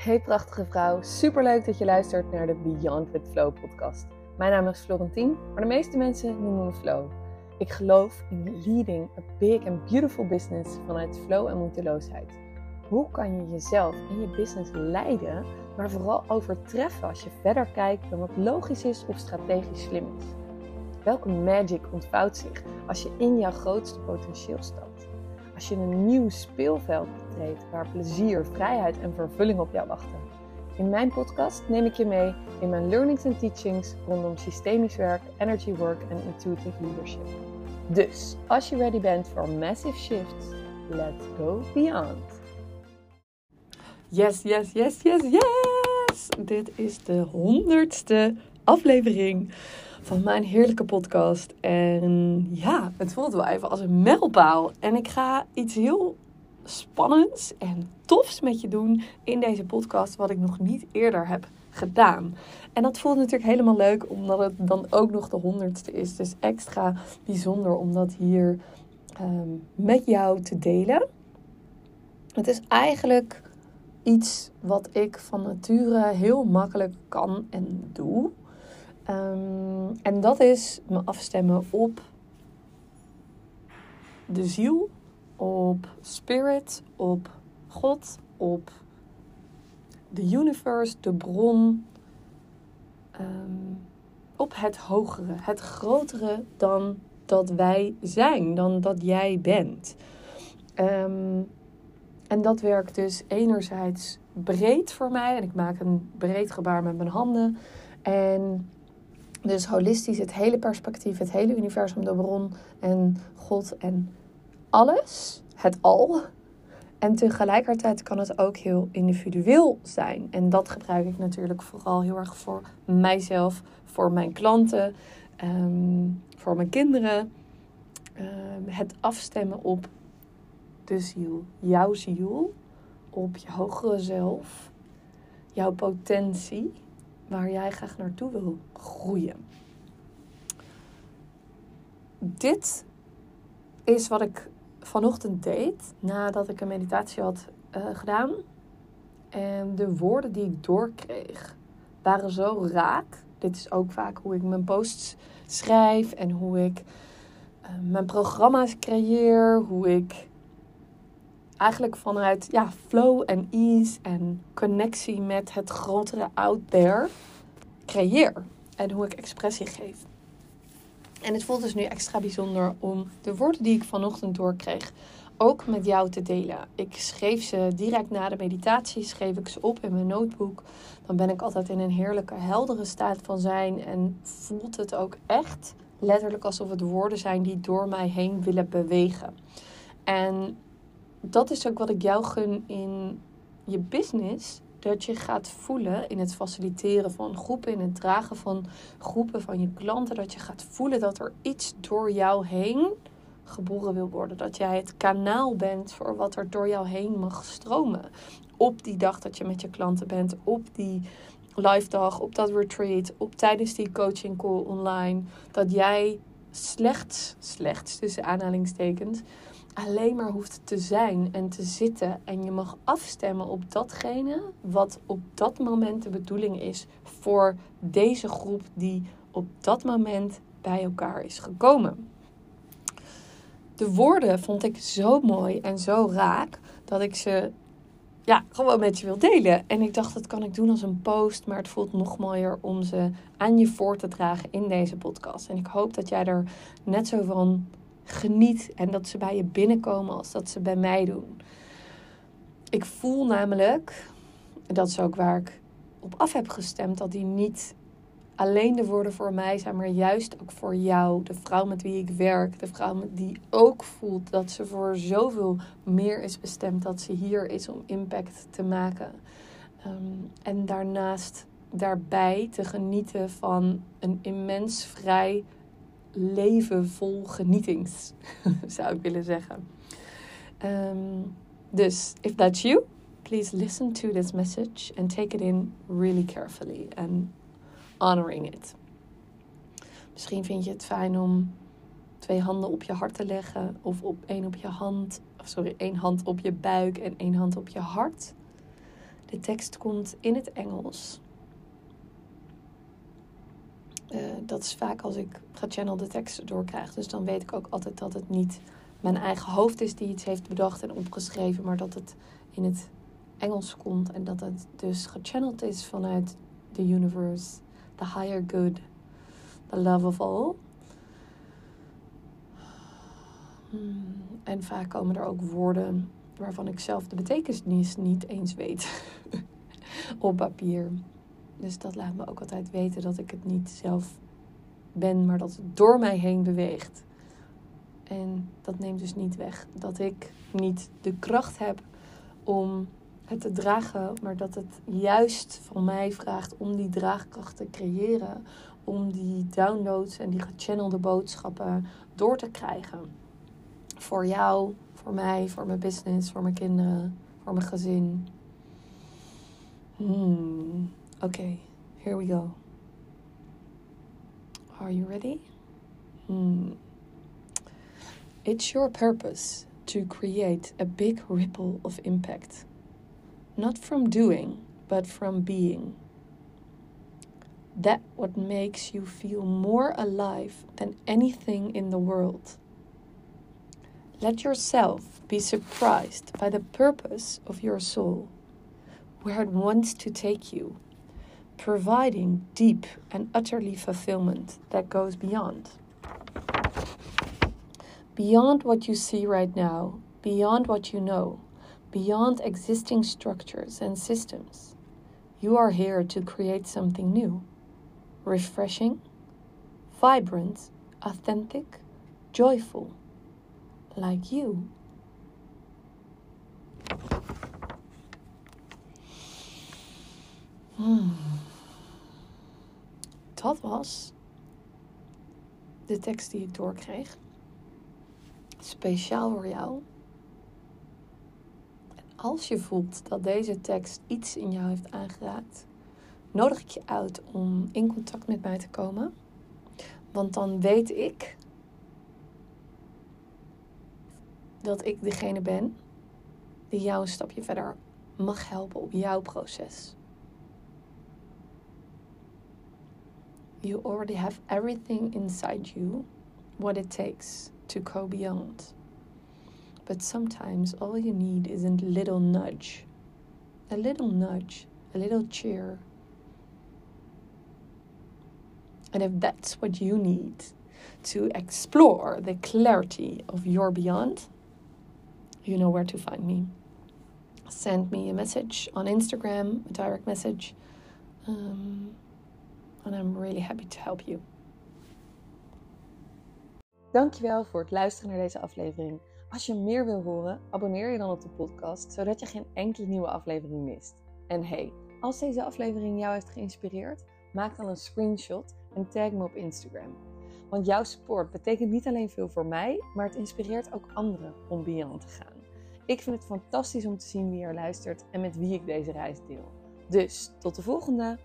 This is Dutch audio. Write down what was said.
Hey prachtige vrouw, superleuk dat je luistert naar de Beyond with Flow podcast. Mijn naam is Florentien, maar de meeste mensen noemen me Flow. Ik geloof in leading a big and beautiful business vanuit flow en moeiteloosheid. Hoe kan je jezelf en je business leiden, maar vooral overtreffen als je verder kijkt dan wat logisch is of strategisch slim is? Welke magic ontvouwt zich als je in jouw grootste potentieel stapt? Als je een nieuw speelveld betreedt waar plezier, vrijheid en vervulling op jou wachten. In mijn podcast neem ik je mee in mijn learnings en teachings rondom systemisch werk, energy work en intuitive leadership. Dus als je ready bent voor massive shifts, let's go beyond. Yes, yes, yes, yes, yes! Dit is de honderdste aflevering van mijn heerlijke podcast. En ja, het voelt wel even als een mijlpaal. En ik ga iets heel spannends en tofs met je doen in deze podcast, wat ik nog niet eerder heb gedaan. En dat voelt natuurlijk helemaal leuk, omdat het dan ook nog de honderdste is. Dus extra bijzonder om dat hier ehm, met jou te delen. Het is eigenlijk iets wat ik van nature heel makkelijk kan en doe. Ehm, en dat is me afstemmen op de ziel, op spirit, op God, op de universe, de bron, ehm, op het hogere, het grotere dan dat wij zijn, dan dat jij bent. Um, en dat werkt dus enerzijds breed voor mij. En ik maak een breed gebaar met mijn handen. En dus holistisch, het hele perspectief, het hele universum, de bron en God en alles, het al. En tegelijkertijd kan het ook heel individueel zijn. En dat gebruik ik natuurlijk vooral heel erg voor mijzelf, voor mijn klanten, ehm, voor mijn kinderen. Um, het afstemmen op de ziel, jouw ziel, op je hogere zelf, jouw potentie, waar jij graag naartoe wil groeien. Dit is wat ik vanochtend deed nadat ik een meditatie had uh, gedaan. En de woorden die ik doorkreeg waren zo raak. Dit is ook vaak hoe ik mijn posts schrijf en hoe ik uh, mijn programma's creëer, hoe ik eigenlijk vanuit ja, flow en ease en connectie met het grotere out there creëer. En hoe ik expressie geef. En het voelt dus nu extra bijzonder om de woorden die ik vanochtend doorkreeg ook met jou te delen. Ik schreef ze direct na de meditatie, schreef ik ze op in mijn notebook. Dan ben ik altijd in een heerlijke, heldere staat van zijn en voelt het ook echt letterlijk alsof het woorden zijn die door mij heen willen bewegen. En dat is ook wat ik jou gun in je business. Dat je gaat voelen in het faciliteren van groepen, in het dragen van groepen van je klanten. Dat je gaat voelen dat er iets door jou heen geboren wil worden. Dat jij het kanaal bent voor wat er door jou heen mag stromen. Op die dag dat je met je klanten bent, op die live dag, op dat retreat, op tijdens die coaching call online. Dat jij slechts, slechts tussen aanhalingstekens, alleen maar hoeft te zijn en te zitten. En je mag afstemmen op datgene wat op dat moment de bedoeling is voor deze groep die op dat moment bij elkaar is gekomen. De woorden vond ik zo mooi en zo raak dat ik ze ja, gewoon met je wil delen. En ik dacht, dat kan ik doen als een post, maar het voelt nog mooier om ze aan je voor te dragen in deze podcast. En ik hoop dat jij er net zo van geniet en dat ze bij je binnenkomen als dat ze bij mij doen. Ik voel namelijk, dat is ook waar ik op af heb gestemd, dat die niet alleen de woorden voor mij zijn, maar juist ook voor jou, de vrouw met wie ik werk, de vrouw die ook voelt dat ze voor zoveel meer is bestemd, dat ze hier is om impact te maken. Um, en daarnaast daarbij te genieten van een immens vrij leven vol genietings, zou ik willen zeggen. Um, dus, if that's you, please listen to this message and take it in really carefully and honoring it. Misschien vind je het fijn om twee handen op je hart te leggen of op één op je hand, sorry, één hand op je buik en één hand op je hart. De tekst komt in het Engels. Uh, dat is vaak als ik ga channel de tekst doorkrijg. Dus dan weet ik ook altijd dat het niet mijn eigen hoofd is die iets heeft bedacht en opgeschreven, maar dat het in het Engels komt en dat het dus gechanneld is vanuit the universe, the higher good, the love of all. Hmm, en vaak komen er ook woorden waarvan ik zelf de betekenis niet eens weet op papier. Dus dat laat me ook altijd weten dat ik het niet zelf ben, maar dat het door mij heen beweegt. En dat neemt dus niet weg dat ik niet de kracht heb om het te dragen, maar dat het juist van mij vraagt om die draagkracht te creëren, om die downloads en die gechannelde boodschappen door te krijgen. Voor jou, voor mij, voor mijn business, voor mijn kinderen, voor mijn gezin. Hmm. Okay, here we go. Are you ready? Hmm. It's your purpose to create a big ripple of impact. Not from doing, but from being. That what makes you feel more alive than anything in the world. Let yourself be surprised by the purpose of your soul, where it wants to take you, providing deep and utterly fulfillment that goes beyond. Beyond what you see right now, beyond what you know, beyond existing structures and systems. You are here to create something new, refreshing, vibrant, authentic, joyful like you. Hmm. Dat was de tekst die ik doorkreeg. Speciaal voor jou. En als je voelt dat deze tekst iets in jou heeft aangeraakt, nodig ik je uit om in contact met mij te komen. Want dan weet ik dat ik degene ben die jou een stapje verder mag helpen op jouw proces. You already have everything inside you, what it takes to go beyond. But sometimes all you need is a little nudge. A little nudge, a little cheer. And if that's what you need to explore the clarity of your beyond, you know where to find me. Send me a message on Instagram, a direct message. Um, really happy to help you. Dankjewel voor het luisteren naar deze aflevering. Als je meer wil horen, abonneer je dan op de podcast, zodat je geen enkele nieuwe aflevering mist. En hey, als deze aflevering jou heeft geïnspireerd, maak dan een screenshot en tag me op Instagram. Want jouw support betekent niet alleen veel voor mij, maar het inspireert ook anderen om Beyond te gaan. Ik vind het fantastisch om te zien wie er luistert en met wie ik deze reis deel. Dus tot de volgende!